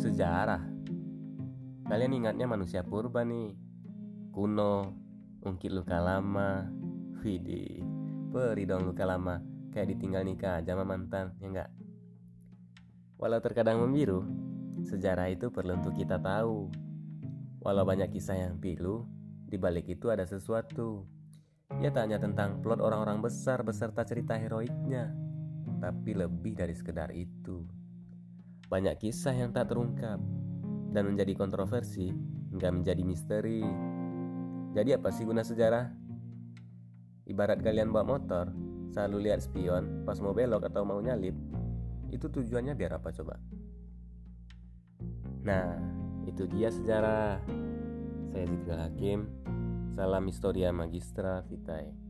Sejarah. Kalian ingatnya manusia purba nih. Kuno, ungkit luka lama. Widih, peri dong luka lama. Kayak ditinggal nikah aja mantan, ya enggak? Walau terkadang membiru, sejarah itu perlu untuk kita tahu. Walau banyak kisah yang pilu, di balik itu ada sesuatu. Ia tanya tentang plot orang-orang besar beserta cerita heroiknya, tapi lebih dari sekedar itu. Banyak kisah yang tak terungkap dan menjadi kontroversi hingga menjadi misteri. Jadi apa sih guna sejarah? Ibarat kalian bawa motor, selalu lihat spion pas mau belok atau mau nyalip, itu tujuannya biar apa coba? Nah, itu dia sejarah. Saya Zikral Hakim. Salam Historia Magistra Vitae.